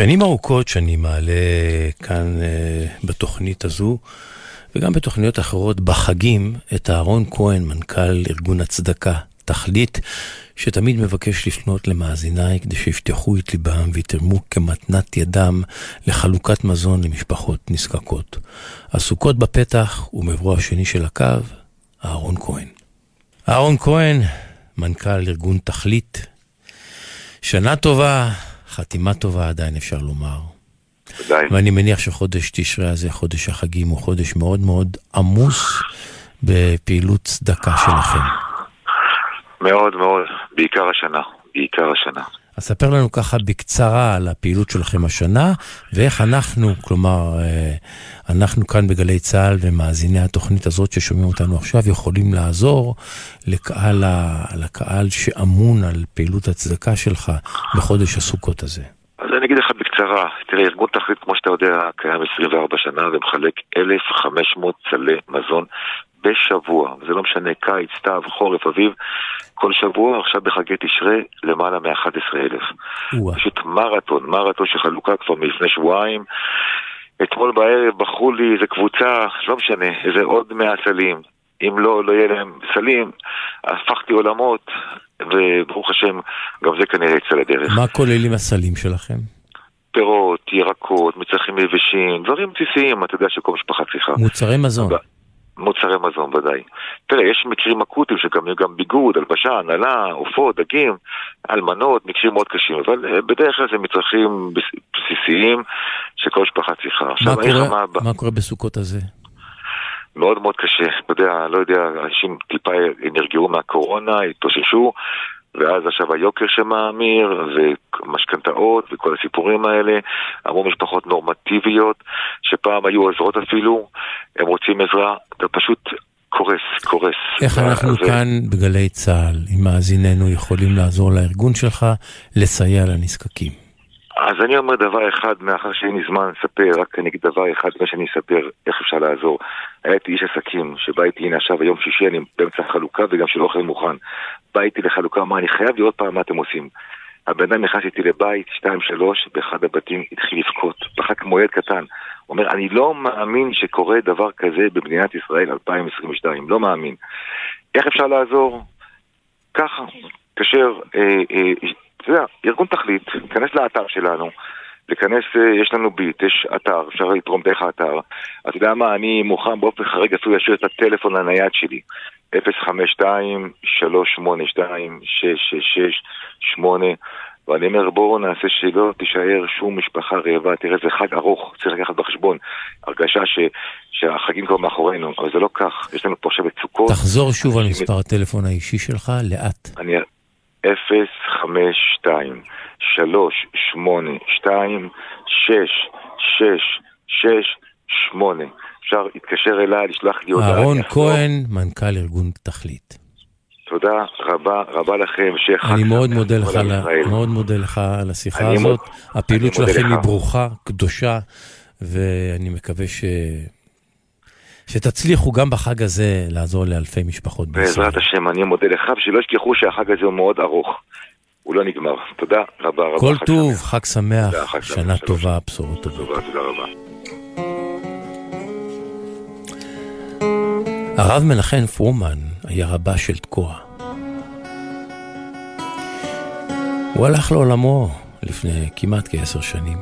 שנים ארוכות שאני מעלה כאן אה, בתוכנית הזו, וגם בתוכניות אחרות בחגים, את אהרון כהן, מנכ"ל ארגון הצדקה, תכלית, שתמיד מבקש לפנות למאזיניי כדי שיפתחו את ליבם ויתרמו כמתנת ידם לחלוקת מזון למשפחות נזקקות. הסוכות בפתח ומעברו השני של הקו, אהרון כהן. אהרון כהן, מנכ"ל ארגון תכלית, שנה טובה, חתימה טובה עדיין אפשר לומר. ודאי. ואני מניח שחודש תשרי הזה, חודש החגים, הוא חודש מאוד מאוד עמוס בפעילות צדקה שלכם. מאוד מאוד, בעיקר השנה, בעיקר השנה. אז ספר לנו ככה בקצרה על הפעילות שלכם השנה, ואיך אנחנו, כלומר, אה, אנחנו כאן בגלי צה"ל ומאזיני התוכנית הזאת ששומעים אותנו עכשיו, יכולים לעזור לקהל, ה- לקהל שאמון על פעילות הצדקה שלך בחודש הסוכות הזה. אז אני אגיד לך בקצרה, תראה, ארגון תכלית, כמו שאתה יודע, קיים 24 שנה ומחלק 1,500 סלי מזון בשבוע. זה לא משנה, קיץ, סתיו, חורף, אביב, כל שבוע, עכשיו בחגי תשרי, למעלה מ-11,000. פשוט מרתון, מרתון של חלוקה כבר מלפני שבועיים. אתמול בערב בחרו לי איזה קבוצה, לא משנה, איזה עוד 100 סלים. אם לא, לא יהיה להם סלים, הפכתי עולמות, וברוך השם, גם זה כנראה יצא לדרך. מה כוללים הסלים שלכם? פירות, ירקות, מצרכים יבשים, דברים בסיסיים, אתה יודע שכל משפחה צריכה. מוצרי מזון. מוצרי מזון ודאי. תראה, יש מקרים אקוטיים שגם יהיו גם ביגוד, הלבשה, הנהלה, עופות, דגים, אלמנות, מקרים מאוד קשים, אבל אה, בדרך כלל זה מצרכים בס- בסיסיים שכל משפחה צריכה. מה עכשיו, קורה- מה. מה קורה בסוכות הזה? מאוד מאוד קשה. אתה יודע, לא יודע, אנשים טיפה נרגעו מהקורונה, התאוששו, ואז עכשיו היוקר שמאמיר, ומשכנתאות, וכל הסיפורים האלה. אמרו משפחות נורמטיביות, שפעם היו עוזרות אפילו, הם רוצים עזרה, אתה פשוט קורס, קורס. איך אנחנו ו- כאן בגלי צה"ל, עם מאזיננו, יכולים לעזור לארגון שלך, לסייע לנזקקים? אז אני אומר דבר אחד, מאחר שאין לי זמן לספר, רק אני אגיד דבר אחד לפני שאני אספר איך אפשר לעזור. הייתי איש עסקים, שבא איתי, הנה עכשיו, היום שישי, אני באמצע החלוקה וגם של אוכל מוכן. בא איתי לחלוקה, אמר, אני חייב לראות פעם מה אתם עושים. הבן אדם נכנס איתי לבית, שתיים, שלוש, באחד הבתים התחיל לבכות, פחד כמו ילד קטן. הוא אומר, אני לא מאמין שקורה דבר כזה במדינת ישראל 2022, לא מאמין. איך אפשר לעזור? ככה, כאשר, אה, אה, אתה יודע, ארגון תכלית, כנס לאתר שלנו, להיכנס, אה, יש לנו ביט, יש אתר, אפשר לתרום דרך האתר. אתה יודע מה, אני מוכן באופן חריג אפילו להשאיר את הטלפון הנייד שלי. 052-382-6668 ואני אומר בואו נעשה שלא תישאר שום משפחה רעבה, תראה זה חג ארוך, צריך לקחת בחשבון. הרגשה ש, שהחגים כבר מאחורינו, אבל זה לא כך, יש לנו פה עכשיו מצוקות. תחזור שוב על מספר הטלפון האישי שלך, לאט. אני 052 382 6668 אפשר להתקשר אליי, לשלוח לי הודעה. אהרון. כהן, מנכ"ל ארגון תכלית. תודה רבה רבה לכם, חג אני מאוד מודה לך, ישראל. מאוד מודה לך על השיחה הזאת. הפעילות שלכם לך. היא ברוכה, קדושה, ואני מקווה ש... שתצליחו גם בחג הזה לעזור לאלפי משפחות בישראל. בעזרת השם, אני מודה לך, ושלא ישכחו שהחג הזה הוא מאוד ארוך. הוא לא נגמר. תודה רבה רבה. כל חג טוב, שמח. חג שמח, שנה. טובה, בשורות טובות. תודה רבה. הרב מנחם פרומן היה רבה של תקוע. הוא הלך לעולמו לפני כמעט כעשר שנים.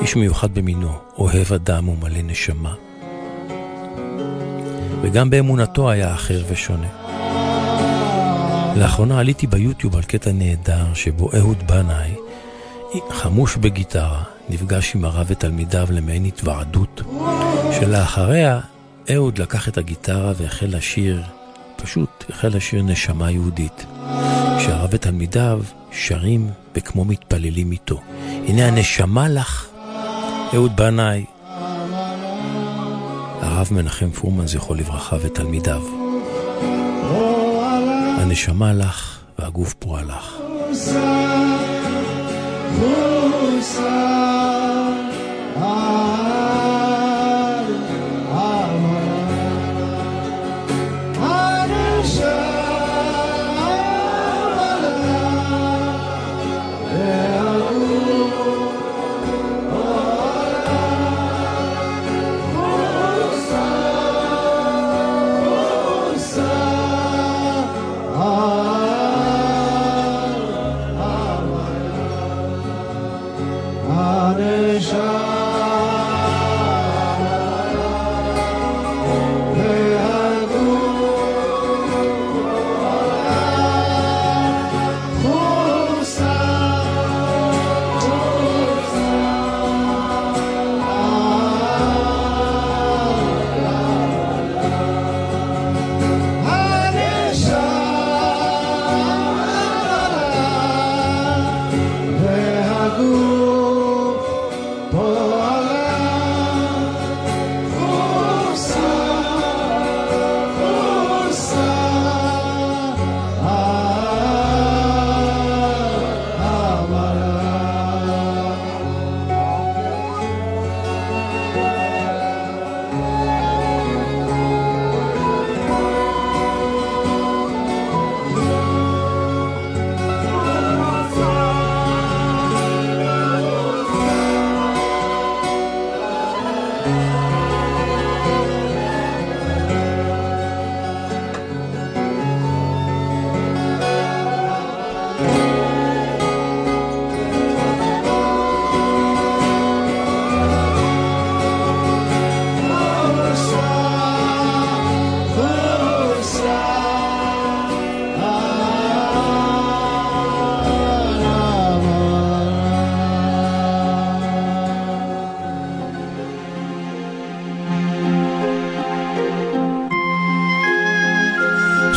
איש מיוחד במינו, אוהב אדם ומלא נשמה. וגם באמונתו היה אחר ושונה. לאחרונה עליתי ביוטיוב על קטע נהדר שבו אהוד בנאי, חמוש בגיטרה, נפגש עם הרב ותלמידיו למעין התוועדות, שלאחריה אהוד לקח את הגיטרה והחל לשיר, פשוט החל לשיר נשמה יהודית. כשהרב ותלמידיו שרים וכמו מתפללים איתו. הנה הנשמה לך, אהוד בנאי, הרב מנחם פורמן, זכרו לברכה, ותלמידיו. הנשמה לך והגוף פרועה לך.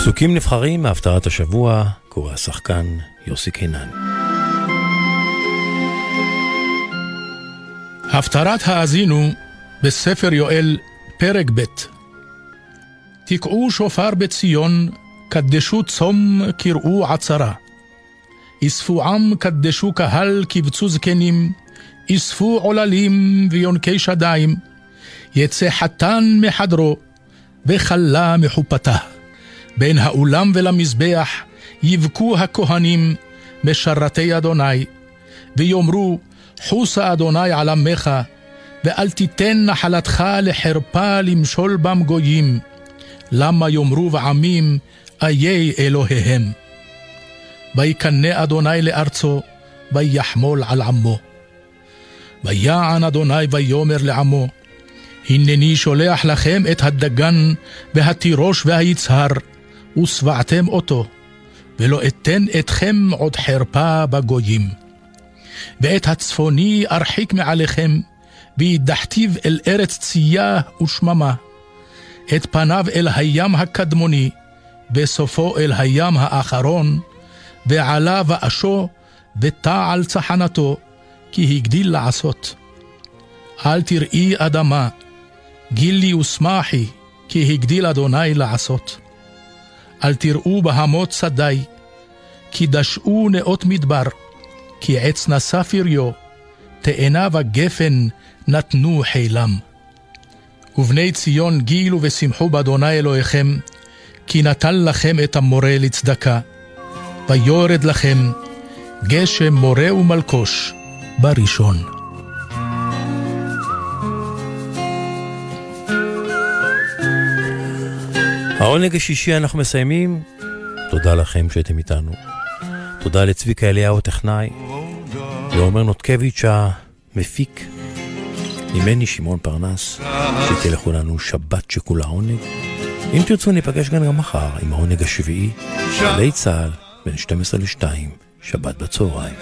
פסוקים נבחרים מהפטרת השבוע, קורא השחקן יוסי קינן. הפטרת האזינו בספר יואל, פרק ב' תקעו שופר בציון, קדשו צום, קראו עצרה. אספו עם, קדשו קהל, קבצו זקנים, אספו עוללים ויונקי שדיים. יצא חתן מחדרו, וכלה מחופתה. בין האולם ולמזבח יבכו הכהנים, משרתי אדוני, ויאמרו, חוסה אדוני על עמך, ואל תיתן נחלתך לחרפה למשול בם גויים. למה יאמרו בעמים, איי אלוהיהם. ויקנא אדוני לארצו, ויחמול על עמו. ויען אדוני ויאמר לעמו, הנני שולח לכם את הדגן והתירוש והיצהר, ושבעתם אותו, ולא אתן אתכם עוד חרפה בגויים. ואת הצפוני ארחיק מעליכם, וידחתיו אל ארץ צייה ושממה. את פניו אל הים הקדמוני, וסופו אל הים האחרון, ועלה ואשו, ותעל צחנתו, כי הגדיל לעשות. אל תראי אדמה, גילי ושמחי, כי הגדיל אדוני לעשות. אל תראו בהמות שדי, כי דשאו נאות מדבר, כי עץ נשא פריו, תאנה וגפן נתנו חילם. ובני ציון גילו ושמחו באדוני אלוהיכם, כי נתן לכם את המורה לצדקה, ויורד לכם גשם מורה ומלקוש בראשון. העונג השישי אנחנו מסיימים. תודה לכם שהייתם איתנו. תודה לצביקה אליהו הטכנאי, לעומר נותקביץ' המפיק, ממני שמעון פרנס, שתהיה לכולנו שבת שכולה עונג. אם תרצו ניפגש גם מחר עם העונג השביעי, גלי צה"ל, בין 12 ל-2, שבת בצהריים.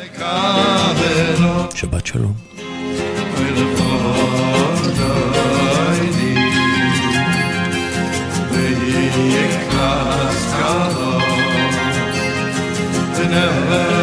שבת שלום. never.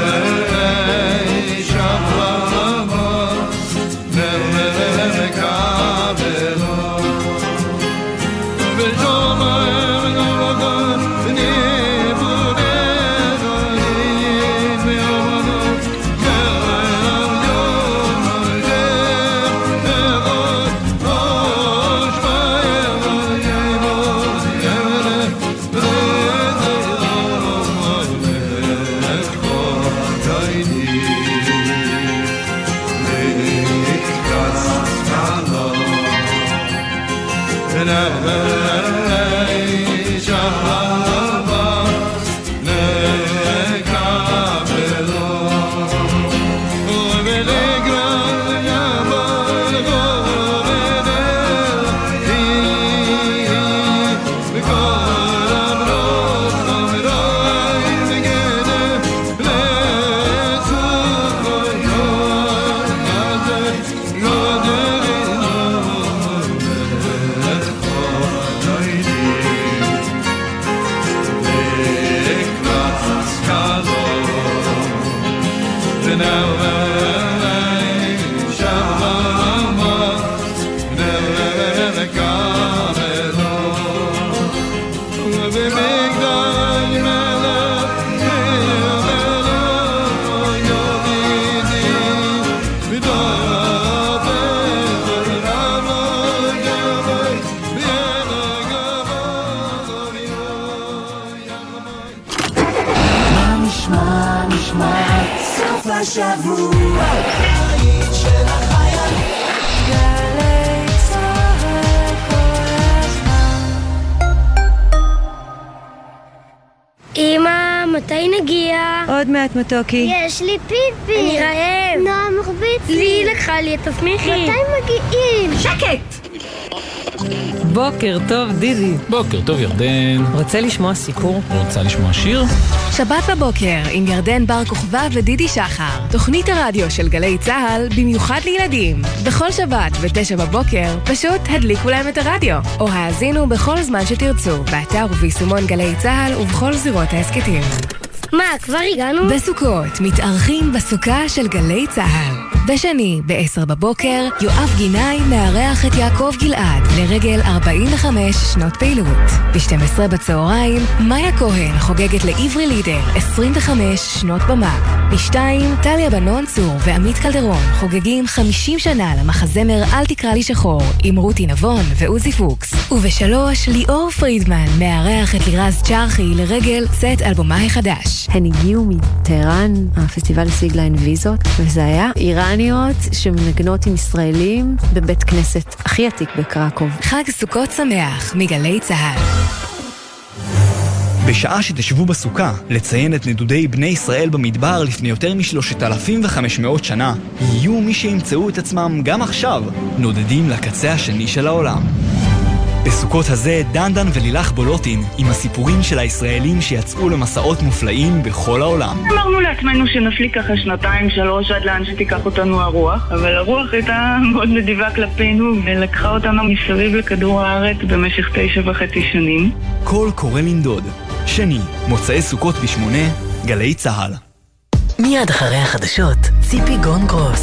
מתוקי. יש לי פיפי. אני רעב. נועם מחביץ לי. לי לקחה לי, תסמיכי. מתי מגיעים? שקט! בוקר טוב, דידי. בוקר טוב, ירדן. רוצה לשמוע סיפור? רוצה לשמוע שיר? שבת בבוקר עם ירדן בר כוכבא ודידי שחר. תוכנית הרדיו של גלי צה"ל במיוחד לילדים. בכל שבת ב-9 בבוקר, פשוט הדליקו להם את הרדיו. או האזינו בכל זמן שתרצו, באתר וביישומון גלי צה"ל ובכל זירות ההסכתים. מה, כבר הגענו? בסוכות, מתארחים בסוכה של גלי צה"ל. בשני, ב-10 בבוקר, יואב גינאי מארח את יעקב גלעד לרגל 45 שנות פעילות. ב-12 בצהריים, מאיה כהן חוגגת לעברי לידר 25 שנות במה. ב-2, טליה בנון צור ועמית קלדרון חוגגים 50 שנה למחזמר "אל תקרא לי שחור" עם רותי נבון ועוזי פוקס. וב-3, ליאור פרידמן מארח את לירז צ'רחי לרגל צאת אלבומה החדש. הן הגיעו מטהרן, הפסטיבל להן ויזות, וזה היה איראניות שמנגנות עם ישראלים בבית כנסת הכי עתיק בקרקוב. חג סוכות שמח מגלי צה"ל. בשעה שתשבו בסוכה לציין את נדודי בני ישראל במדבר לפני יותר מ-3,500 שנה, יהיו מי שימצאו את עצמם גם עכשיו נודדים לקצה השני של העולם. בסוכות הזה דנדן ולילך בולוטין עם הסיפורים של הישראלים שיצאו למסעות מופלאים בכל העולם. אמרנו לעצמנו שנפליג ככה שנתיים, שלוש, עד לאן שתיקח אותנו הרוח, אבל הרוח הייתה מאוד נדיבה כלפינו ולקחה אותנו מסביב לכדור הארץ במשך תשע וחצי שנים. קול קורא לנדוד. שני, מוצאי סוכות בשמונה, גלי צה"ל. מיד אחרי החדשות, ציפי גון גרוס.